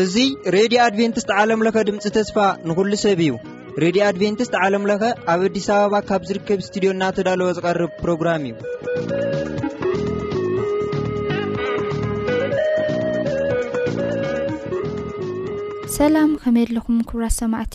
እዙይ ሬድዮ ኣድቨንትስት ዓለምለኸ ድምፂ ተስፋ ንኹሉ ሰብ እዩ ሬድዮ ኣድቨንትስት ዓለምለኸ ኣብ ኣዲስ ኣበባ ካብ ዝርከብ እስትድዮ እናተዳለወ ዝቐርብ ፕሮግራም እዩ ሰላም ከመየለኹም ክብራት ሰማዕቲ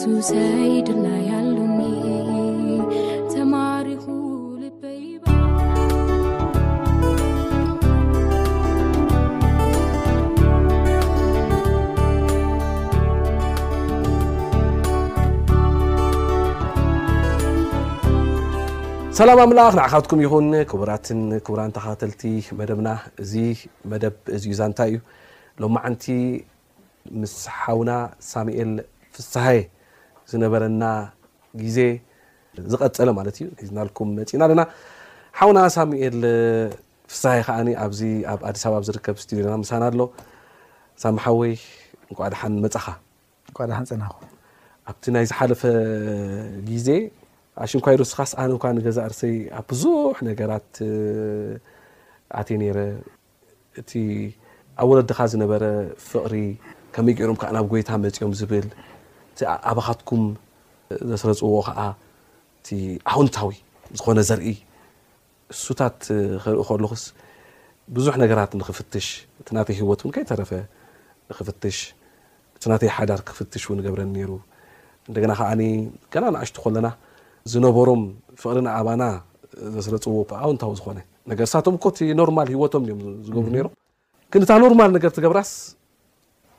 ሱሰይ ድላይ ኣሉኒ ተማሪኹ ልበይ ሰላም ኣምላኽ ንዓኻትኩም ይኹን ክቡራትን ክቡራን ተኸታተልቲ መደብና እዚ መደብ እዚዩ ዛንታ እዩ ሎማዓንቲ ምስ ሓውና ሳሙኤል ፍስሃየ ዝነበረና ግዜ ዝቐጸለ ማለት እዩ ሒዝናልኩም መጺእና ኣለና። ሓውና ሳሙኤል ፍስሃየ ከኣ ኣብዚ ኣብ ኣዲስ ኣበባ ኣብ ዝርከብ ስቱድዮና ምሳና ኣሎ። ሳሚ ሓወይ እንቋዕ ደሓን መጻኻ። እንቋዕ ደሓን ጸናኹ። ኣብቲ ናይ ዝሓለፈ ግዜ ኣሽንኳይ ርስኻስ ኣነ እኳ ንገዛእ ርእሰይ ኣብ ብዙሕ ነገራት ኣትየ ነይረ። እቲ ኣብ ወለድኻ ዝነበረ ፍቕሪ ከመይ ገይሮም ከኣ ናብ ጎይታ መጺኦም ዝብል እቲ ኣባኻትኩም ዘስረጽዎ ከኣ እቲ ኣውንታዊ ዝኾነ ዘርኢ እሱታት ክርኢ ከለኹስ ብዙሕ ነገራት ንኽፍትሽ እቲ ናተይ ህይወት ውን ከይተረፈ ንኽፍትሽ እቲ ናተይ ሓዳር ክፍትሽ እውን እገብረን ነይሩ። እንደገና ከኣ ገና ንኣሽቱ ከለና ዝነበሮም ፍቕሪ ንኣባና ዘስረጽዎ ኣወንታዊ ዝኾነ ነገር ንሳቶም እኮ እቲ ኖርማል ህይወቶም እዮም ዝገብሩ ነይሮም። ግን እታ ኖርማል ነገር ትገብራስ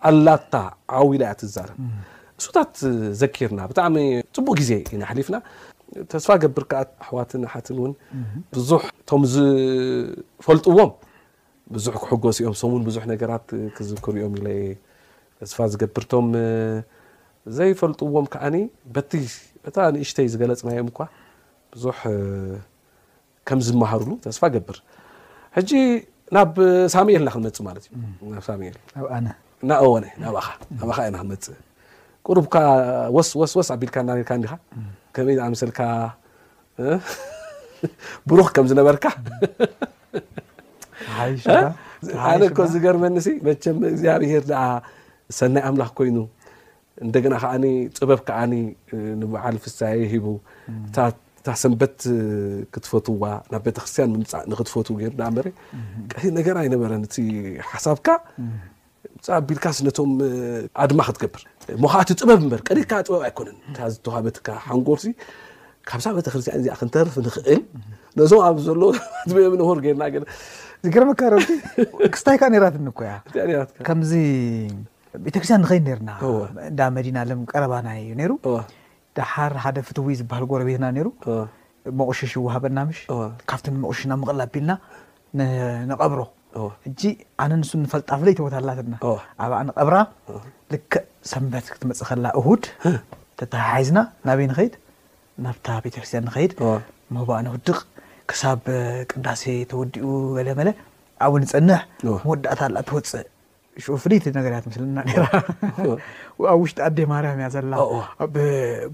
ኣላታ ዓው ኢላ እያ ትዛረብ። እሱታት ዘኪርና ብጣዕሚ ጽቡቕ ግዜ ኢና ኣሕሊፍና። ተስፋ እገብር ከኣ ኣሕዋትን ኣሓትን እውን ብዙሕ እቶም ዝፈልጥዎም ብዙሕ ክሕጎሱ እዮም ሰሙን ብዙሕ ነገራት ክዝክሩ እዮም ኢለ እየ ተስፋ ዝገብር እቶም ዘይፈልጥዎም ከዓኒ በቲ በታ ንእሽተይ ዝገለጽናዮም እኳ ብዙሕ ከም ዝመሃርሉ ተስፋ ገብር ሕጂ ናብ ሳሙኤል እና ክንመፅእ ማለት እዩ ናብ ሳሙኤል ኣብ ኣነ እና እወነ ናባኻ ናባኻ ኢና ክንመፅእ ቁሩብካ ወስ ወስ ወስ ኣቢልካ እናልካ እንዲኻ ከመይ ዝኣመሰልካ ብሩኽ ከም ዝነበርካ ኣነ እኮ ዝገርመኒ ሲ መቸም እግዚኣብሄር ደኣ ሰናይ ኣምላኽ ኮይኑ እንደገና ከዓ ጥበብ ከዓ ንበዓል ፍሳየ ሂቡ እታ ሰንበት ክትፈትዋ ናብ ቤተክርስትያን ምምፃእ ንክትፈትው ገይሩ ዳኣ እምበረ ቀሊል ነገር ኣይነበረን እቲ ሓሳብካ እብጻ ኣቢልካስ ነቶም ኣድማ ክትገብር እሞ ኸኣ እቲ ጥበብ እምበር ቀሪትካ ጥበብ ኣይኮነን እታ ዝተዋህበትካ ሓንጎልሲ ካብዛ ቤተክርስትያን እዚኣ ክንተርፍ ንኽእል ነዞም ኣብ ዘሎ ትበየም ንሆር ጌርና ገለ ዝገርመካ ረቢ ክስታይ ከዓ ነይራትኒ እኮ እያ እንታይ ነይራትካ ከምዚ ቤተክርስትያን ንኸይድ ነርና እወ። እንዳ መዲና ለም ቀረባና እዩ ነይሩ እወ። ደሓር ሓደ ፍትዊ ዝብሃል ጎረቤትና ነይሩ መቑሽሽ ይወሃበና ምሽ ካብቲ ንመቑሽሽ ናብ ምቕላብ ቢልና ንቐብሮ ሕጂ ኣነ ንሱ ንፈልጣ ፍለይቲ ቦታ ኣላትና ኣብኣ ንቐብራ ልክዕ ሰንበት ክትመፅእ ከላ እሁድ ተተሓሒዝና ናበይ ንኸይድ ናብታ ቤተክርስትያን ንኸይድ ሞባእ ንውድቕ ክሳብ ቅዳሴ ተወዲኡ ገለ መለ ኣብኡ ንፀንሕ መወዳእታ ኣላ ትወፅእ ሽዑ ፍልይቲ ነገር እያ ትመስለና ነይራ ኣብ ውሽጢ ኣዴ ማርያም እያ ዘላ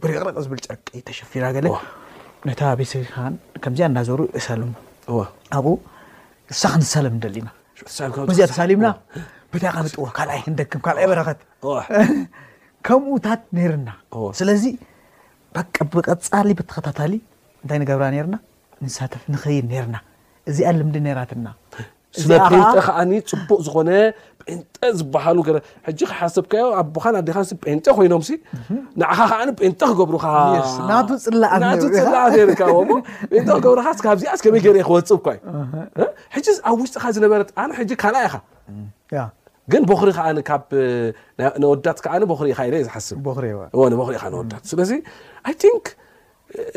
ብሪቕርቕ ዝብል ጨርቂ ተሸፊና ገለ ነታ ቤት ሰሪኻን ከምዚኣ እናዘሩ እሰልም ኣብኡ እሳ ክንሳለም ንደሊ ኢና በዚኣ ተሳሊምና በቲያ ካንጥዎ ካልኣይ ክንደክም ካልኣይ በረኸት ከምኡታት ነይርና ስለዚ በቃ ብቀፃሊ ብተኸታታሊ እንታይ ንገብራ ነይርና ንሳተፍ ንኸይድ ነርና እዚኣ ልምዲ ነራትና ስለ ጴንጠ ከዓኒ ፅቡቅ ዝኾነ ጴንጠ ዝበሃሉ ገረ ሕጂ ከሓሰብካዮ ኣቦኻን ኣዴኻን ጴንጠ ኮይኖም ሲ ንዓኻ ከዓ ጴንጠ ክገብሩኻ ናቱ ፅላኣ ናቱ ፅላኣ ነርካ እሞ ጴንጠ ክገብሩኻ ካብዚኣ እስከመይ ገይረ ክወፅእ እኳ እዩ ሕጂ ኣብ ውሽጥኻ ዝነበረት ኣነ ሕጂ ካልኣይ ኢኻ ግን ቦኽሪ ከዓ ካብ ነወዳት ከዓ ቦኽሪ ኢኻ ኢለ ዝሓስብ ቦኽሪ ኢኻ ነወዳት ስለዚ ኣይ ቲንክ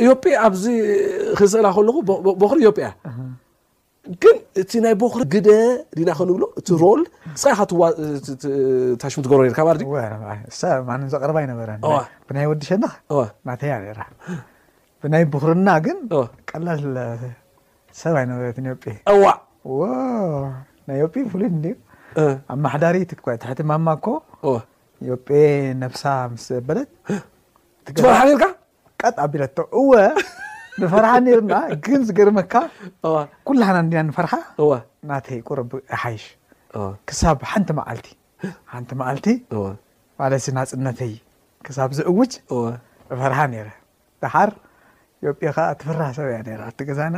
ኢዮጵ ኣብዚ ክስእላ ከለኹ ቦኽሪ ኢዮጵ እያ ግን እቲ ናይ ቦኽሪ ግደ ዲና ክንብሎ እቲ ሮል ንስኻ ኢኻ ታሽሙ ትገብሮ ነርካ ማለት እዩ ማንም ዘቕርባ ኣይነበረን ብናይ ወዲ ሸነኽ ናተይ እያ ነራ ብናይ ቦኽርና ግን ቀላል ሰብ ኣይነበረትን ኢዮጵ እዋ ናይ ኢዮጵ ፍሉይ እንድዩ ኣማሓዳሪት እኳ ትሕቲ ማማ እኮ ኢዮጵ ነብሳ ምስ ዘበለት ትፈርሓ ነርካ ቀጥ ኣቢለቶ እወ ንፈርሓ ነርና ግን ዝገርመካ ኩላህና እንዲና ንፈርሓ ናተይ ቁርብ ይሓይሽ ክሳብ ሓንቲ መዓልቲ ሓንቲ መዓልቲ ማለት ናፅነተይ ክሳብ ዝእውጅ ፈርሓ ነረ ደሓር ዮጴ ከዓ ትፍራ ሰብ እያ ነራ ኣብቲ ገዛና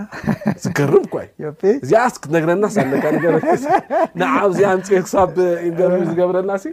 ዝገርም እኳ እዩ እዚኣስ ክትነግረና ኣለካ ነገር ንዓ ኣብዚኣ ኣምፅኦ ክሳብ ኢንተርቪው ዝገብረና ሲ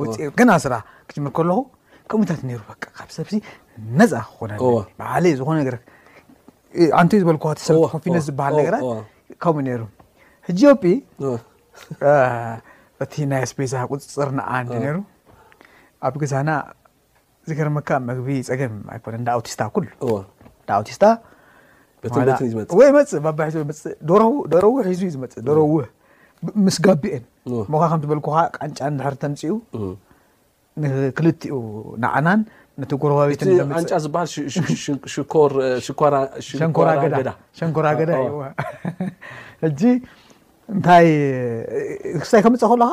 ውፅኡ ገና ስራሕ ክጅምር ከለኹ ከምኡታት ነይሩ በቃ ካብ ሰብሲ ነፃ ክኾነ በዓለ ዝኾነ ነገር ኣንቲ ዝበልኩ ሰብ ኮንፊደንስ ዝበሃል ነገራት ከምኡ ነይሩ ሕጂ ዮጲ እቲ ናይ ኣስቤዛ ቁፅፅር ንኣ እንዲ ነይሩ ኣብ ገዛና ዝገርመካ መግቢ ጸገም ኣይኮነን እንዳ ኣውቲስታ ኩሉ እወ እንዳ ኣውቲስታ በትን ዋላ- በትን እዩ ዝመጽእ ወይ መጽእ ባባ ሒዞ መጽእ ደረው ደረው ሒዙ እዩ ዝመጽእ ደረው ምስ ጋቢኤን እወ። ሞኻ ከም ትበልኩኻ ቃንጫ እንድሕር ተምጺኡ ንክልቲኡ ንዓናን ነቲ ጎረባቤትን እቲ ዘምጽእ ቃንጫ ዝበሃል ሽ- ሽ- ሽ- ሽኮር እ፣ ሽኮራ ሸንኮራ ኣገዳ ሸንኮራ ኣገዳ እዎ። እዩ ሕጂ እንታይ ክስታይ ከምፅእ ከለካ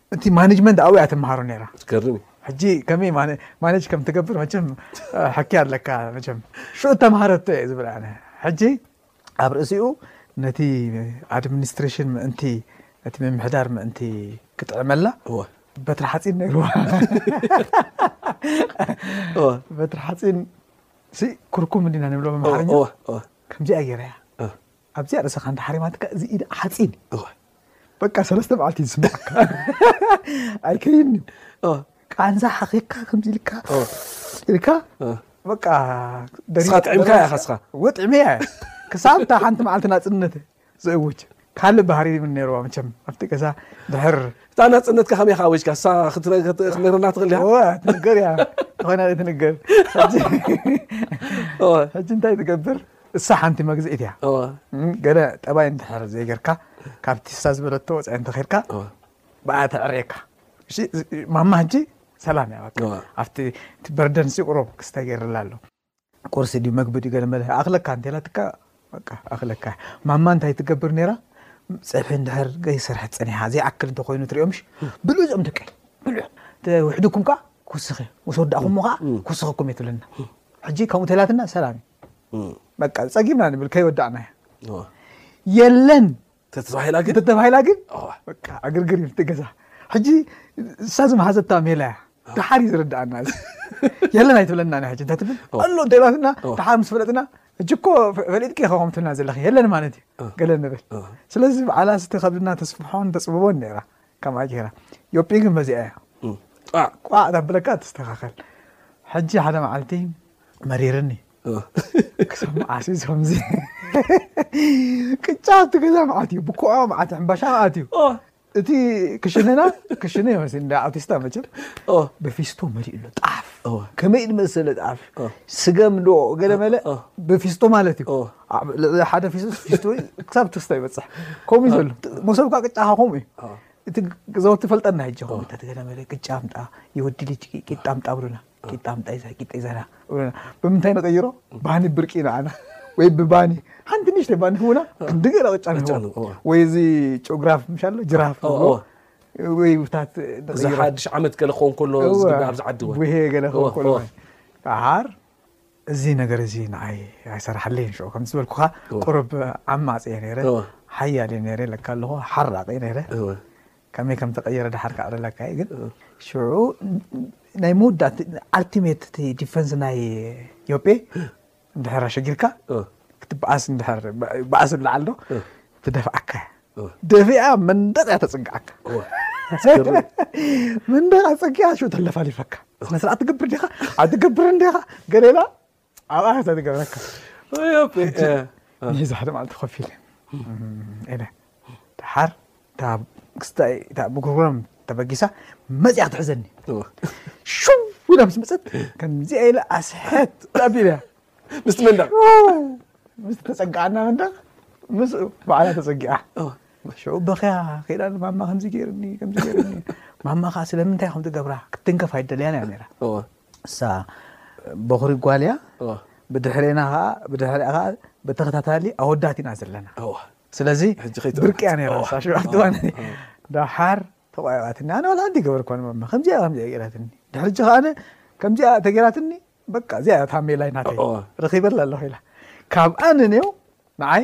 እቲ ማኔጅመንት ኣብያ ትመሃሮ ነራ ትገርም ሕጂ ከመይ ማኔጅ ከም ትገብር መቸም ሕኪ ኣለካ መቸም ሽዑ ተምሃረቶ እየ ዝብል ኣነ ሕጂ ኣብ ርእሲኡ ነቲ ኣድሚኒስትሬሽን ምእንቲ ነቲ ምምሕዳር ምእንቲ ክጥዕመላ በትሪ ሓፂን ነይርዋ በትሪ ሓፂን ኩርኩም እንዲና ንብሎ መምሓርኛ ከምዚኣ ገይራ እያ ኣብዚኣ ርእሰኻ እንዳ ሓሪማትካ እዚ ኢድ ሓጺን እዩ በቃ ሰለስተ መዓልቲ እዩ ዝስምዓካ ኣይከይን እዩ ቃንዛ ሓኺካ ከምዚ ኢልካ ኢልካ በቃ ንስኻ ጥዒምካ ኢኻ ስኻ ወጥዕመ እያ ክሳብ እታ ሓንቲ መዓልቲ ናፅነት ዘእውጅ ካልእ ባህሪ ምን ነይርዋ መቸም ኣብቲ ገዛ ድሕር እታ ናፅነትካ ከመይ ካወጅካ እሳ ክትነግረና ትኽእል እያ ትንገር እያ ዝኾነ ትንገር ሕጂ እንታይ ትገብር እሳ ሓንቲ መግዝኢት እያ ገለ ጠባይ እንድሕር ዘይገርካ ካብቲ እሳ ዝበለቶ ወፃኢ እንተኸድካ ብኣ ተዕርየካ ማማ ሕጂ ሰላም እያ በቃ ኣብቲ እቲ በርደን ሲ ቁሮብ ክስተ ገይርላ ኣሎ ቁርሲ ድዩ መግቢ ድዩ ገለ መለ ኣኽለካ እንተላትካ በቃ ኣኽለካ ማማ እንታይ ትገብር ነይራ ፀብሒ እንድሕር ዘይሰርሐት ፀኒሓ ዘይኣክል እንተኮይኑ ትሪኦምሽ ብሉ እዞም ደቀይ ብሉ ውሕድኩም ከዓ ኩስኺ ምስ ወዳእኹም ከዓ ኩስኸኩም እየ ትብለና ሕጂ ከምኡ ተላትና ሰላም እዩ በቃ ጸጊምና ንብል ከይወዳእናያ እወ። የለን ተተባሂላ ግን ተተባሂላ ግን እወ። በቃ ዕግርግር እዩ እቲ ገዛ ሕጂ እሳ ዝመሃዘታ ሜላ እያ ድሓር እዩ ዝርድኣና እዚ የለን ኣይትብለና ና ሕጂ እንታይ ትብል ኣሎ እንተይላትና ድሓር ምስ ፈለጥና ሕጂ እኮ ፈሊጥኪ ኢኻ ከምኡ ትብልና ዘለኺ የለን ማለት እዩ ገለ ንብል ስለዚ በዓላ ስቲ ከብድና ተስፍሖን ተፅብቦን ነይራ ከምኣ ገይራ ዮጲ ግን በዚኣ እያ እ፣ ጣዕ፣ ቋዕ ተብለካ ተስተኻኸል ሕጂ ሓደ መዓልቲ መሪርኒ ክሳብ መዓስ እዩ ከምዚ ቅጫ ኣብቲ ገዛ መዓት እዩ ብኮዖ መዓት ሕምባሻ መዓት እዩ እቲ ክሽንና ክሽነ ይመስ እንዳ ኣውቲስታ መቸም ብፊስቶ መሊኡ ኣሎ ጣፍ ከመይ ዝመሰለ ጣፍ ስገም ዶ ገለ መለ ብፊስቶ ማለት እዩ ልዕሊ ሓደ ፊስቶ ክሳብ ትስታ ይበፅሕ ከምኡ እዩ ዘሎ መሶብካ ቅጫኻ ከምኡ እዩ እቲ ገዛውቲ ፈልጠና ሕጂ ከምኡ ተትገለ መለ ቅጫ ኣምጣ ይወዲ ልጅ ቂጣ ኣምጣ ብሉና ቂጣ ኣምጣይ ዘ- ቂጠይ ዘና ብለና ብምንታይ ንቐይሮ ባኒ ብርቂ ኢና ኣና ወይ ብባኒ ሓንቲ ንእሽተይ ባኒ ህውና ክንዲ ገለ ቅጫ ቅጫ ንህቦም ንህቦም። ወይ እዚ ጮግራፍ ምሽ ኣሎ ጅራፍ ኦ፣ ንብሎ ኦ። ወይ ብታት እዚ ንቕይሮ ሓድሽ ዓመት ገለ ክኸውን ከሎ ዝግበር ኣብዚ ዓዲ እውን ጉሄ ገለ እወ፣ ክኸውን እወ። በዓር እዚ ነገር እዚ ንዓይ ኣይሰራሓለይን ሽዑ ከም ዝበልኩኻ ቁሩብ ዓማፅ እየ ነይረ እወ። ሓያል እየ ነይረ ለካ ኣለኹ ሓራቂ እየ ነይረ እወ። ከመይ ከም ተቀየረ ደሓር ከዕልለካ እየ ግን ሽዑ ናይ መወዳእቲ ኣልቲሜት እቲ ዲፈንስ ናይ ዮጴ እንድሕር ኣሸጊርካ ክትበኣስ እንድሕር በኣስ ንላዓል ዶ ትደፍዓካ ደፊኣ መንደቅ እያ ተፅግዓካ መንደቅ ፀጊዓ ሽዑ ተለፋሊፈካ ስነስርዓት ትገብር ዲኻ ኣይትገብርን ዲኻ ገሌላ ኣብኣ ሕቶ ትገብረካ ንሒዚ ሓደ መዓልቲ ኮፍ ኢለ ኢለ ደሓር ክስታይ እታ ብጉርጉሮም ተበጊሳ መፅያ ክትሕዘኒ ሽው ኢላ ምስ መፀት ከምዚኣ ኢለ ኣስሐት ኣቢለ ምስቲ መንደቕ ምስ ተፀግዓና መንደቕ ምስ በዓላ ተፀጊዓ ሽዑ በኸያ ከይዳ ማማ ከምዚ ገይርኒ ከምዚ ገይርኒ ማማ ከዓ ስለምንታይ ከም ትገብራ ክትንከፍ ኣይደለያን እያ ነራ እሳ በኹሪ ጓል እያ ብድሕሬና ከዓ ብድሕሪኣ ከዓ ብተኸታታሊ ኣወዳት ኢና ዘለና ስለዚ ብርቂ እያ ነራ እሳ ሸውዓተ ዋን ዳሓር ተቆዒባትኒ ኣነ ዋላ ኣንዲ ገበር እኳ ንመማ ከምዚኣ ከምዚኣ ገይራትኒ ድሕሪ እጂ ከዓ ከምዚኣ ተገይራትኒ በቃ እዚኣ ታሜላይ ናተይ ረኺበላ ኣለኹ ኢላ ካብኣ ንኔው ንዓይ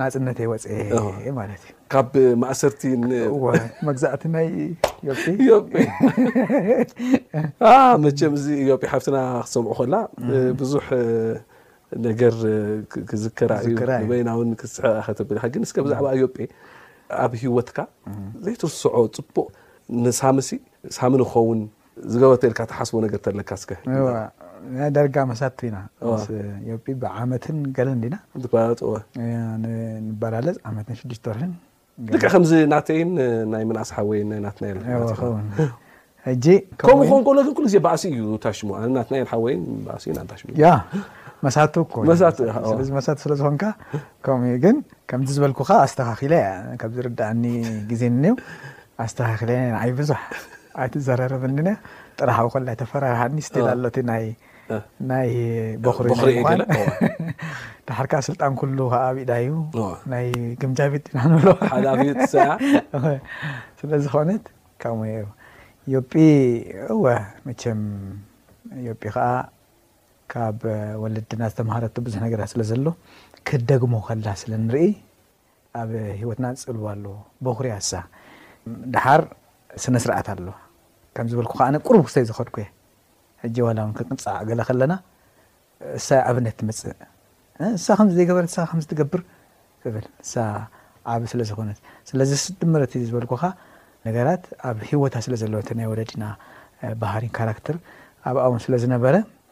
ናጽነተይ ወጽየ ማለት እዩ። ካብ ማእሰርቲ ን እወ መግዛእቲ ናይ ዮጲ ኢዮጲ ኣ መቸም እዚ ኢዮጲ ሓፍትና ክትሰምዖ ከላ ብዙሕ ነገር ክ ክዝከራ እዩ ክዝከራ እዩ። ንበይና ውን ክትስሕቕ እያ ከተብል ኢኻ ግን እስከ ብዛዕባ ኢዮጲ ኣብ ሂወትካ ዘይትርስዖ ጽቡቕ ንሳሚሲ ሳሚ ንክኸውን ዝገበተ ኢልካ ትሓስቦ ነገር ተለካ እስከ ናይ ዳርጋ መሳቲ ኢና ምስ ዮጲ ብዓመትን ገለን ዲና ትባላጥ ወ ንባላለጽ ዓመትን ሽዱሽተ ወርሕን ልክዕ ከምዚ ናተይን ናይ ምንኣስ ሓወይን ናይ ናትናኤል ኸውን ሕጂ ከምኡ ኮን ከሎ ግን ኩሉ ግዜ ባእሲ እዩ ታሽሙ ኣነ ናትናኤል ሓወይን ባእሲ ኢና ታሽሙ ያ መሳቱ እኮ መሳቱ፣ ኣዎ። ስለዚ መሳቱ ስለ ዝኾንካ ከምኡ እዩ ግን ከምዚ ዝበልኩኻ ኣስተኻኺለ እያ ካብ ዝርድኣኒ ግዜ እንዮ ኣስተካክለ ንዓይ ብዙሕ ኣይትዘረረብንን እያ ጥራሕ ኣብኡ ከላይ ተፈራርሓኒ ስቲል ኣሎ እቲ ናይ ናይ ቦኽሪ ቦኽሪ ናይ ምዃን ገለ፣ እወ። ድሓር ከዓ ስልጣን ኩሉ ከዓ ኣብ ኢዳ እዩ እወ። ናይ ግምጃ ቤት ኢና ንብሎ ሓላፊት ሰያ ስለዝኾነት ከምኡ እዩ ዮጲ እወ መቸም ዮጲ ከዓ ካብ ወለድና ዝተምሃረቶ ብዙሕ ነገራት ስለ ዘሎ ክትደግሞ ከላ ስለ ንርኢ ኣብ ህይወትና ጽልዋ ኣለዎ። በዅርያሳ ደሓር ስነ ስርዓት ኣሎ ከም ዝበልኩኻ ኣነ ቁሩብ ክስተይ ዝኸድኩ እየ ሕጂ ዋላ እውን ክንቅጻዕ ገለ ከለና እሳ እያ ኣብነት ትመጽእ እሳ ከምዚ ዘይገበረት እሳ ከምዚ ትገብር ትብል እሳ ዓቢ ስለ ዝኾነት ስለዚ ስድምር እቲ ዝበልኩኻ ነገራት ኣብ ህይወታ ስለ ዘለዎ እቲ ናይ ወለድና ባህሪ ካራክተር ኣብኣ እውን ስለ ዝነበረ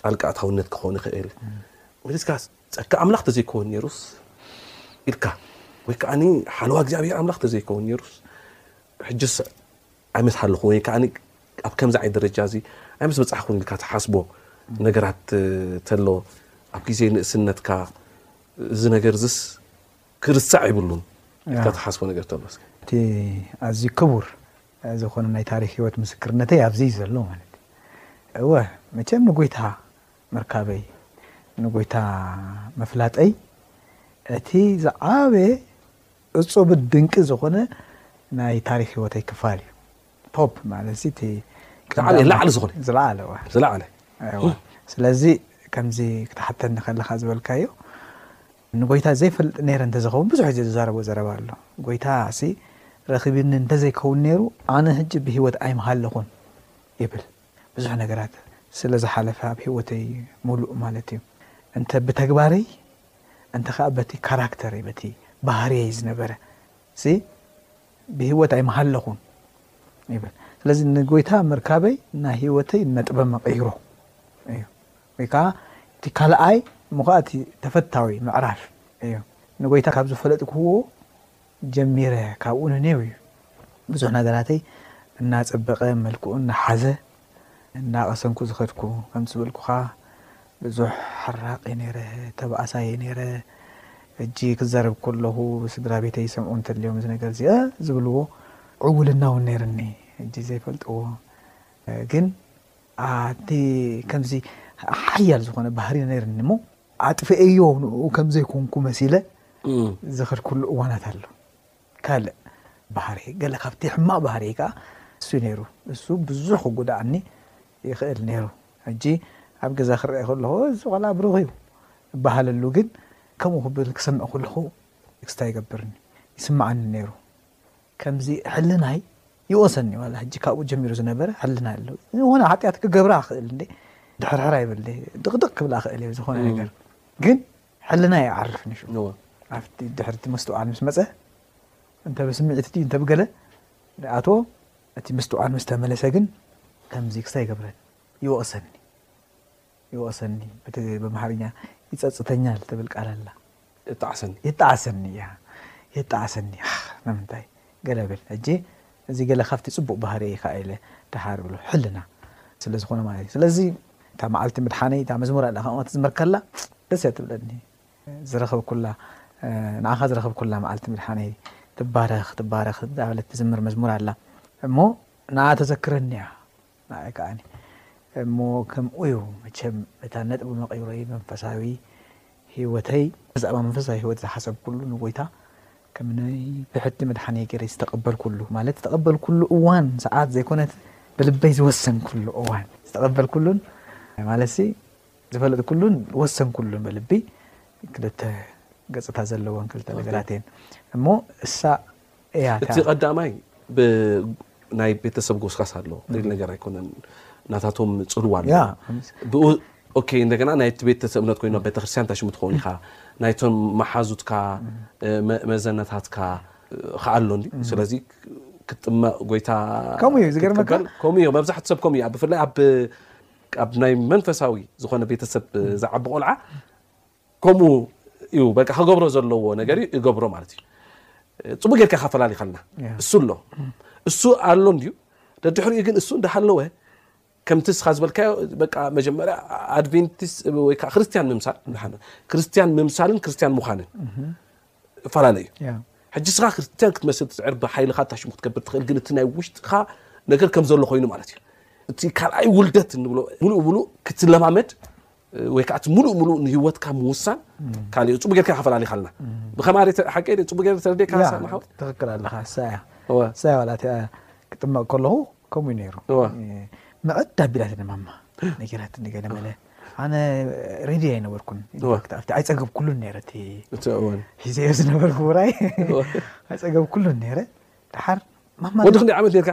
ጣልቃ ኣታውነት ክኾን ይኽእል መሊስካ ጸጋ ኣምላኽ ተዘይከውን ነይሩስ ኢልካ ወይ ከዓ ሓለዋ እግዚኣብሔር ኣምላኽ ተዘይከውን ነይሩስ ሕጅስ ኣይመስሓለኹ ወይ ከዓ ኣብ ከምዚ ዓይነት ደረጃ እዚ ኣይምስ በፃሕኹን ኢልካ ትሓስቦ ነገራት ተሎ ኣብ ግዜ ንእስነትካ እዚ ነገር ዝስ ክርሳዕ ይብሉን ኢልካ ትሓስቦ ነገር ተሎ እቲ ኣዝዩ ክቡር ዝኾነ ናይ ታሪኽ ህይወት ምስክርነተይ ኣብዚ እዩ ዘሎ ማለት እዩ። እወ መቸም ንጎይታ ምርካበይ ንጎይታ ምፍላጠይ እቲ ዝዓበየ እፁብን ድንቂ ዝኾነ ናይ ታሪኽ ህይወተይ ክፋል እዩ። ቶፕ ማለት እዚ እቲ ዝዓበየ ላዕሊ ዝኾነ ዝለዓለ እወ ዝለዓለ እወ ስለዚ ከምዚ ክትሓተኒ ከለኻ ዝበልካዮ ንጎይታ ዘይፈልጥ ነይረ እንተዝኸውን ብዙሕ ግዜ ዝዛረቦ ዘረባ ኣሎ ጎይታሲ ረኺብኒ እንተዘይከውን ነይሩ ኣነ ህጂ ብህይወት ኣይምሃለኹን ይብል ብዙሕ ነገራት ስለዝሓለፈ ኣብ ህይወተይ ሙሉእ ማለት እዩ እንተ ብተግባረይ እንተ ከኣ በቲ ካራክተረይ በቲ ባህርየይ ዝነበረ ሲ ብህይወት ኣይምሃለኹን ይብል ስለዚ ንጎይታ ምርካበይ ናይ ህይወተይ ነጥበ መቐይሮ እዩ ወይ ከኣ እቲ ካልኣይ እሞ ከኣ እቲ ተፈታዊ ምዕራፍ እዩ። ንጐይታ ካብ ዝፈለጥክዎ ጀሚረ ካብኡ ንኔው እዩ ብዙሕ ነገራተይ እናጸበቐ መልክዑ እናሓዘ እናቐሰንኩ ዝኸድኩ። ከምቲ ዝበልኩኻ ብዙሕ ሓራቕ እየ ነይረ፣ ተባኣሳይ እየ ነይረ። ሕጂ ክዛረብ ከለኹ ስድራ ቤተይ ይሰምዑ እንተልዮም እዚ ነገር እዚ ዝብልዎ ዕውልና እውን ነይርኒ ሕጂ ዘይፈልጥዎ ግን ኣደ ከምዚ ሓያል ዝኾነ ባህሪ ነይርኒ እሞ ኣጥፍኤዮ ንኡ ከም ዘይኮንኩ መሲለ ዝኸድኩሉ እዋናት ኣሎ ካልእ ባህሪ ገለ ካብቲ ሕማቕ ባህሪ ከዓ እሱ ነይሩ እሱ ብዙሕ ክጉድኣኒ ይኽእል ነይሩ ሕጂ ኣብ ገዛ ክረአ ከለኹ እዚ ቆልዓ ብሩኽ እዩ እበሃለሉ ግን ከምኡ ክብል ክሰምዕ ከለኹ ክስታ ይገብርኒ ይስምዓኒ ነይሩ ከምዚ ሕልናይ ይወሰኒ ዋላ ሕጂ ካብኡ ጀሚሩ ዝነበረ ሕልና ኣሎ ዝኮነ ሓጢኣት ክገብራ ክእል እንዴ ድሕርሕር ኣይብል ድቅድቅ ክብላ ክእል እየ ዝኮነ ነገር ግን ሕልና ይዓርፍ ንሹ ኣብቲ ድሕርቲ መስትውዓል ምስ መፀ እንተ ብስምዒት ድዩ እንተ ብገለ ኣቶ እቲ ምስትውዓል ምስ ተመለሰ ግን ከምዚ ክሳይ ገብረን ይወቅሰኒ ይወቕሰኒ ብኣምሓርኛ ይጸጽተኛል ትብል ቃል ኣላ። የጣዕሰኒ። የጣዕሰኒ እያ የጣዕሰኒ ኣሕ ንምንታይ ገለ ብል ሕጂ እዚ ገለ ካብቲ ጽቡቕ ባህርየይ ከኣ ኢለ ደሓር እብሎ ሕልና ስለ ዝኾነ ማለት እዩ ስለዚ እታ መዓልቲ ምድሓነይ እታ መዝሙር ኣላ ከምኡ ክትዝመር ከላ ደስ እያ ትብለኒ ዝረኸብኩላ ንዓኻ ዝረኸብኩላ መዓልቲ ምድሓነይ ትባረኽ ትባረኽ ዳበለት ትዝምር መዝሙር ኣላ እሞ ንዓ ተዘክረኒ እያ ንዓይ ከኣ እሞ ከምኡዩ መቸም እታ ነጥቢ መቂብረይ መንፈሳዊ ሂወተይ። ብዛዕባ መንፈሳዊ ሂወት ዝሓሰብኩሉ ንጎይታ ከም ናይ ብሕቲ መድሓኒይ ገይረ ዝተቀበልኩሉ ማለት ዝተቀበልኩሉ እዋን ሰዓት ዘይኮነት ብልበይ ዝወሰንኩሉ እዋን ዝተቀበልኩሉን ማለትሲ ዝፈለጥኩሉን ወሰንኩሉን ብልቢ ክልተ ገጽታ ዘለወን ክልተ ነገራት እየን እሞ እሳ እያ እቲ እታ ቀዳማይ ብ ናይ ቤተሰብ ጎስጋስ ኣሎ ሪል ነገር ኣይኮነን ናታቶም ጽልዋ ያ ኣለዎ ከምዚ ብኡ ኦኬ እንደገና ናይቲ ቤተሰብ እምነት ኮይኑ ኣብ ቤተክርስትያን እንታይ ሽሙ ትኸውን ኢኻ ናይቶም መሓዙትካ እ፣ መ- መዘነታትካ እ፣ ኸኣ ኣሎ እንዲ ስለዚ ክትጥመቕ ጎይታ ከምኡ እዩ ዝገርመካ። ክትቅበል ከምኡ እዩ መብዛሕትኡ ሰብ ከምኡ እዩ ብፍላይ ኣብ ኣብ ናይ መንፈሳዊ ዝኾነ ቤተሰብ እ፣ ዝዓቢ ቆልዓ ከምኡ እዩ በቃ ከገብሮ ዘለዎ ነገር እዩ እገብሮ ማለት እዩ ፅቡቅ ጌርካ ካፈላሊኻልና እሱ ኣሎ እሱ ኣሎ እንድዩ ደድሕሪኡ ግን እሱ እንዳሃለወ ከምቲ ስኻ ዝበልካዮ በቃ መጀመርያ ኣድቬንቲስ ወይ ከዓ ክርስትያን ምምሳል ክርስትያን ምምሳልን ክርስትያን ምዃንን እፈላለ እዩ ሕጂ ስኻ ክርስትያን ክትመስል ትፅዕር ብሓይልኻ ታሽሙ ክትገብር ትኽእል ግን እቲ ናይ ውሽጥኻ ነገር ከም ዘሎ ኮይኑ ማለት እዩ እቲ ካልኣይ ውልደት እንብሎ ሙሉእ ሙሉእ ክትለማመድ ወይ ከዓ እቲ ሙሉእ ሙሉእ ንህይወትካ ምውሳን ካልእ ፅቡቅ ጌርካ ከፈላሊኻልና ብከማ ሓቂ ፅቡቅ ጌር ተረዴካ ሓው ትክክል ኣለካ ሳያ ሳያ ዋላ ክጥመቅ ከለኹ ከምኡ ነይሩ ምዕድ ኣቢላት ንማማ ነገራት ንገለመለ ኣነ ሬድዮ ኣይነበርኩን ኣብቲ ኣይፀገብ ኩሉን ነረ እቲ ሒዘዮ ዝነበርኩ ውራይ ኣይፀገብ ኩሉን ነረ ድሓር ማማ ወዲ ክንደይ ዓመት ነርካ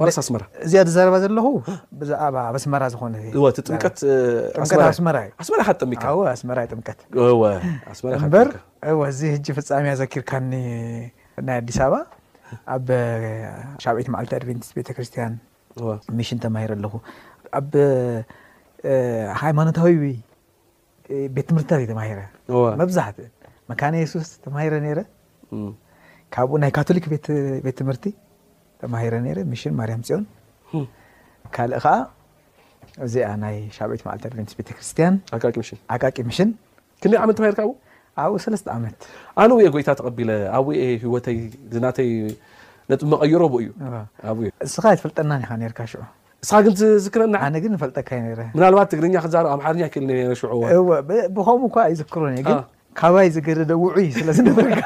ዋላስ ኣስመራ እዚኣ ዝዛረባ ዘለኹ ብዛዕባ ኣብ ኣስመራ ዝኾነ እወ እቲ ጥምቀት ጥምቀት ኣስመራ እዩ ኣስመራ ኢኻ ትጠሚካ እወ ኣስመራ እዩ ጥምቀት እወ ኣስመራ ኢኻ እምበር እወ እዚ ሕጂ ፍጻሜያ ዘኪርካኒ ናይ ኣዲስ ኣበባ ኣብ ሻብዒት መዓልቲ ኣድቬንቲስት ቤተ ክርስቲያን ሚሽን ተማሂረ ኣለኹ ኣብ ሃይማኖታዊ ቤት ትምህርትታት እዩ ተማሂረ መብዛሕትኡ መካነ የሱስ ተማሂረ ነይረ ካብኡ ናይ ካቶሊክ ቤት ትምህርቲ ተማሂረ ነይረ ሚሽን ማርያም ፅዮን ካልእ ከዓ እዚኣ ናይ ሻብዒት መዓልቲ ኣድቨንቲስ ቤተክርስትያን ኣቃቂ ምሽን ኣቃቂ ምሽን ክንደይ ዓመት ተማሂርካ ኣብኡ ኣብኡ ሰለስተ ዓመት ኣነ እየ ጎይታ ተቐቢለ ኣብ እየ ህወተይ ዝናተይ ነጥ መቐይሮ ብኡ እዩ ኣብኡ እስኻ ኣይትፈልጠናን ኢኻ ነርካ ሽዑ እስኻ ግን ትዝክረና? ኣነ ግን ንፈልጠካ እየ ነይረ። ምናልባት ትግርኛ ክዛረብ ኣምሓርኛ ኣይክእልን እየ ነይረ ሽዑ እዋን። እወ ብ- ብኸምኡ እኳ ኣይዝክሮን እየ ግን አ። ካባይ ዝገደደ ውዑይ ስለ ዝነበርካ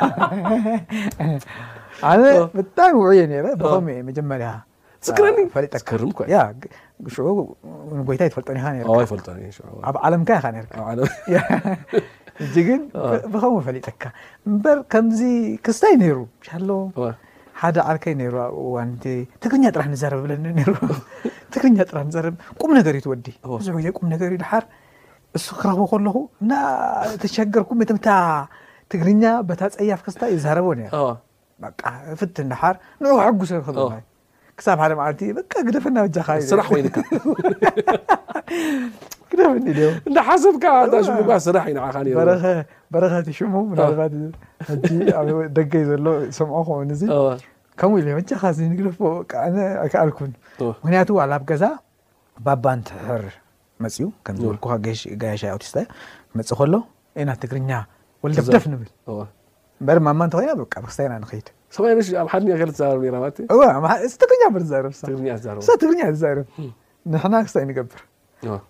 ኣነ አ። ብጣዕሚ ውዑይ እየ ነይረ ብኸምኡ እየ መጀመርያ ዝክረኒ? አ፣ ፈሊጠካ ዝገርም እኮ እዩ። ያ ግ- ሽዑ ንጎይታ ይትፈልጦን ኢኻ ነይርካ ኣዎ ኣይፈልጦን እየ ሽዑ እዋን። ኣብ ዓለምካ ኢኻ ነይርካ ኣብ ዓለም ሕጂ ግን ብ- ብኸምኡ ፈሊጠካ እምበር ከምዚ ክስታይ ነይሩ ሻሎ እወ። ሓደ ዓርከይ ነይሩ ኣብ እዋን እቲ ትግርኛ ጥራሕ ንዛረብ ብለኒ ነይሩ ትግርኛ ጥራሕ ንዛረብ ቁም ነገር እዩ ትወዲ ብዙሕ ግዜ ቁም ነገር እዩ ድሓር እሱ ክረኽቦ ከለኹ እና ተሸገርኩ ምትምታ ትግርኛ በታ ፀያፍ ክስታ ይዛረቦ ነይሩ በቃ ፍትን ድሓር ንዑ ሕጉሰ ክብል ክሳብ ሓደ መዓልቲ በቃ ግደፈና በጃኻ ኢለ። ስራሕ ኮይንካ ግደፍኒ ድዮ እንዳሓሰብካ እንዳ ሽሙካ ስራሕ እዩ ንዓኻ ነይሩ በረኸ በረኸ እቲ ሽሙ ምናልባት ሕጂ ኣብ ደገ እዩ ዘሎ ሰምዖ ክኸውን እዚ እወ፣ ከምኡ ኢለ በጃኻ እዚ ንግደፎ በቃ ኣነ ኣይከኣልኩን እወ፣ ምክንያቱ ዋላ ኣብ ገዛ ባባ እንትሕር መጺኡ ከም ዝበልኩኻ ጋያሻይ ኣውቲስታ እዩ መጽእ ከሎ ኢና ትግርኛ ወልደፍደፍ ንብል እምበር ማማ እንተኮይና በቃ ብክስታይ ኢና ንኸይድ ሰማይ ነሽ ኣብ ሓድኛ ከለ ትዛረብ ነራ ማለት እወ እዚ ትግርኛ በር ትዛረብ እሳ ትግርኛ ትዛረብ ንሕና ክስታይ ንገብር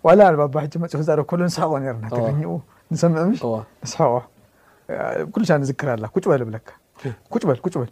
ዋላ ባባ ሕጂ መፅኡ ክዛረብ ከሎ ንስሕቆ ነርና ትግርኛኡ ንሰምዕ ምሽ ንስሕቆ ኩሉ ሻ ንዝክር ኣላ ኩጭ በል ብለካ ኩጭ በል ኩጭ በል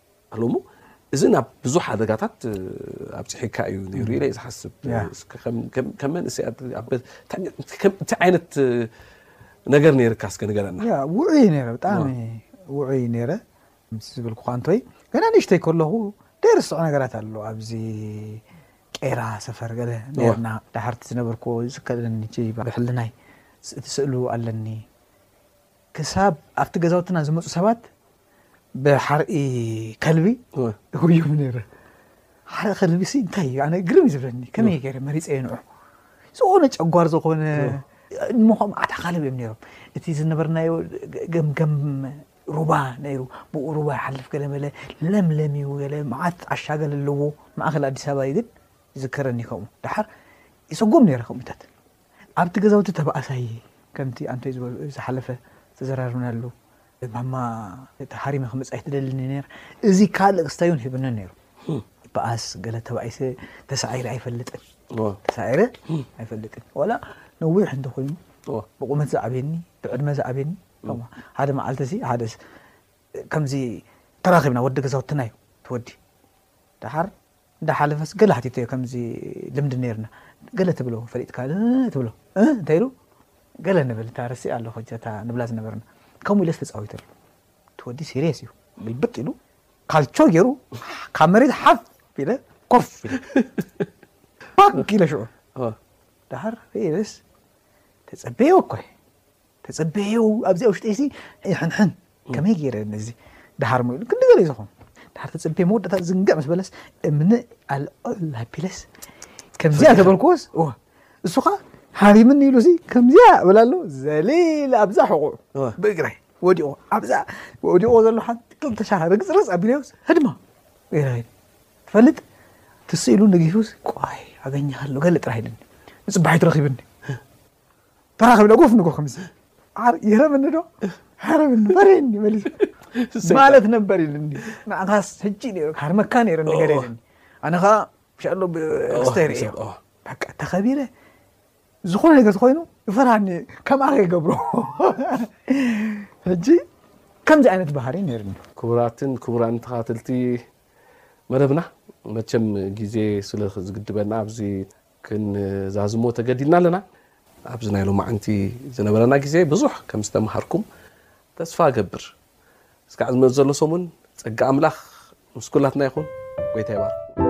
ኣሎ እሞ እዚ ናብ ብዙሕ ሓደጋታት ኣብፅሒካ እዩ ነይሩ ኢለ እየ ዝሓስብ ከም መንእሰያት ከምቲ ዓይነት ነገር ነይርካ እስከ ንገረና ውዑይ ነረ ብጣዕሚ ውዑይ ነረ ምስ ዝብልኩ ኳንቶይ ገና ንእሽተይ ከለኹ ደርስዖ ነገራት ኣሎ ኣብዚ ቄራ ሰፈር ገለ ነርና ዳሓርቲ ዝነበርኩዎ ዝከለኒ ብሕልናይ እቲ ስእሉ ኣለኒ ክሳብ ኣብቲ ገዛውትና ዝመፁ ሰባት ብሓርኢ ከልቢ ይጉዩም ነይረ ሓርኢ ከልቢ ሲ እንታይ እዩ ኣነ ግርም እዩ ዝብለኒ ከመይ ገይረ መሪፀ የንዑ ዝኾነ ጨጓር ዝኾነ እሞኸም ኣታ ካልብ እዮም ነይሮም እቲ ዝነበርናዮ ገምገም ሩባ ነይሩ ብኡ ሩባ ይሓልፍ ገለ መለ ለምለም እዩ ገለ መዓት ዓሻ ገለ ኣለዎ ማእኸል ኣዲስ ኣበባ እዩ ግን ዝከረኒ ከምኡ ድሓር ይሰጎም ነይረ ከምኡታት ኣብቲ ገዛውቲ ተባኣሳይ ከምቲ ኣንተይ ዝበሉ ዝሓለፈ ዝተዘራረብናሉ ማማ ተሃሪመ ክመጽእ ኣይትደልኒ ነይራ እዚ ካልእ ክስታዩን ሂብኒ ነይሩ ይበኣስ ገለ ተባኢሰ ተሳዒረ ኣይፈልጥን ተሳዒረ ኣይፈልጥን ዋላ ነዊሕ እንተኮይኑ ብቁመት ዝዓብየኒ ብዕድመ ዝዓብየኒ ሓደ መዓልቲ ሲ ሓደ ከምዚ ተራኺብና ወዲ ገዛውትና እዩ ትወዲ ደሓር እንዳሓለፈስ ገለ ሓቲተዮ ከምዚ ልምዲ ነይርና ገለ ትብሎ ፈሊጥካ እ ትብሎ እ እንተኢሉ ገለ ንብል እታ ረሲኣ ኣለኹ ሕጂ እታ ንብላ ዝነበርና ከምኡ ኢለስ ተጻዊተሉ እቲ ወዲ ሲርየስ እዩ ግልብጥ ኢሉ ካልቾ ገይሩ ካብ መሬት ሓፍ ኢለ ኮፍ ኢለ ባግ ኢለ ሽዑ ዳሃር ርእየስ ተጸበዮ እኮ ተጸበዮ ኣብዚኣ ውሽጢሲ ሕንሕን ከመይ ገይረ ነዚ ድሃር ሞ ኢሉ ክንዲ ገለ ዝኾን ድሃር ተጸበየ መወዳእታ ዝንግዕ ምስ በለስ እምነ ኣልዕል ኣቢለስ ከምዚኣ ተበልክዎስ እሱ ከዓ ሃሪምኒ ኢሉ ሲ ከምዚኣ እብል ኣሎ ዘሊል ኣብዛ ሕቑዑ ብእግረይ ወዲቑ ኣብዛ ወዲቑ ዘሎ ሓንቲ ክልተ ሻራ ርግፅርፅ ኣቢለዮስ ህድማ ትፈልጥ ትስኢሉ ንጊሁስ ቋይ ኣገኘሃሉ ገለ ጥራሕ ኢልኒ ንፅባሒት ረኺብኒ በራ ክብለ ጎፍ ንጎ ከምዚ ይረብኒ ዶ ሓረብኒ በረኒ መሊሱ ማለት ነበር ኢሉኒ ንዓኻስ ሕጂ ነይሩ ሃርመካ ነይረ ነገር ኢሉኒ ኣነ ከዓ ሻሎ ብክስተይር እዮ በቃ ተኸቢረ ዝኾነ ነገር ተኮይኑ ይፈርሃኒ ከምኣ ከይገብሮ ሕጂ ከምዚ ዓይነት ባህሪ ነይርኒ ክቡራትን ክቡራን ተኸታተልቲ መደብና መቸም ግዜ ስለ ዝግድበና ኣብዚ ክንዛዝሞ ተገዲድና ኣለና። ኣብዚ ናይ ሎማዓንቲ ዝነበረና ግዜ ብዙሕ ከም ዝተመሃርኩም ተስፋ እገብር። እስካዕ ዝመጽእ ዘሎ ሰሙን ጸጋ ኣምላኽ ምስ ኩላትና ይኹን። ጎይታ ይባርኽኩም።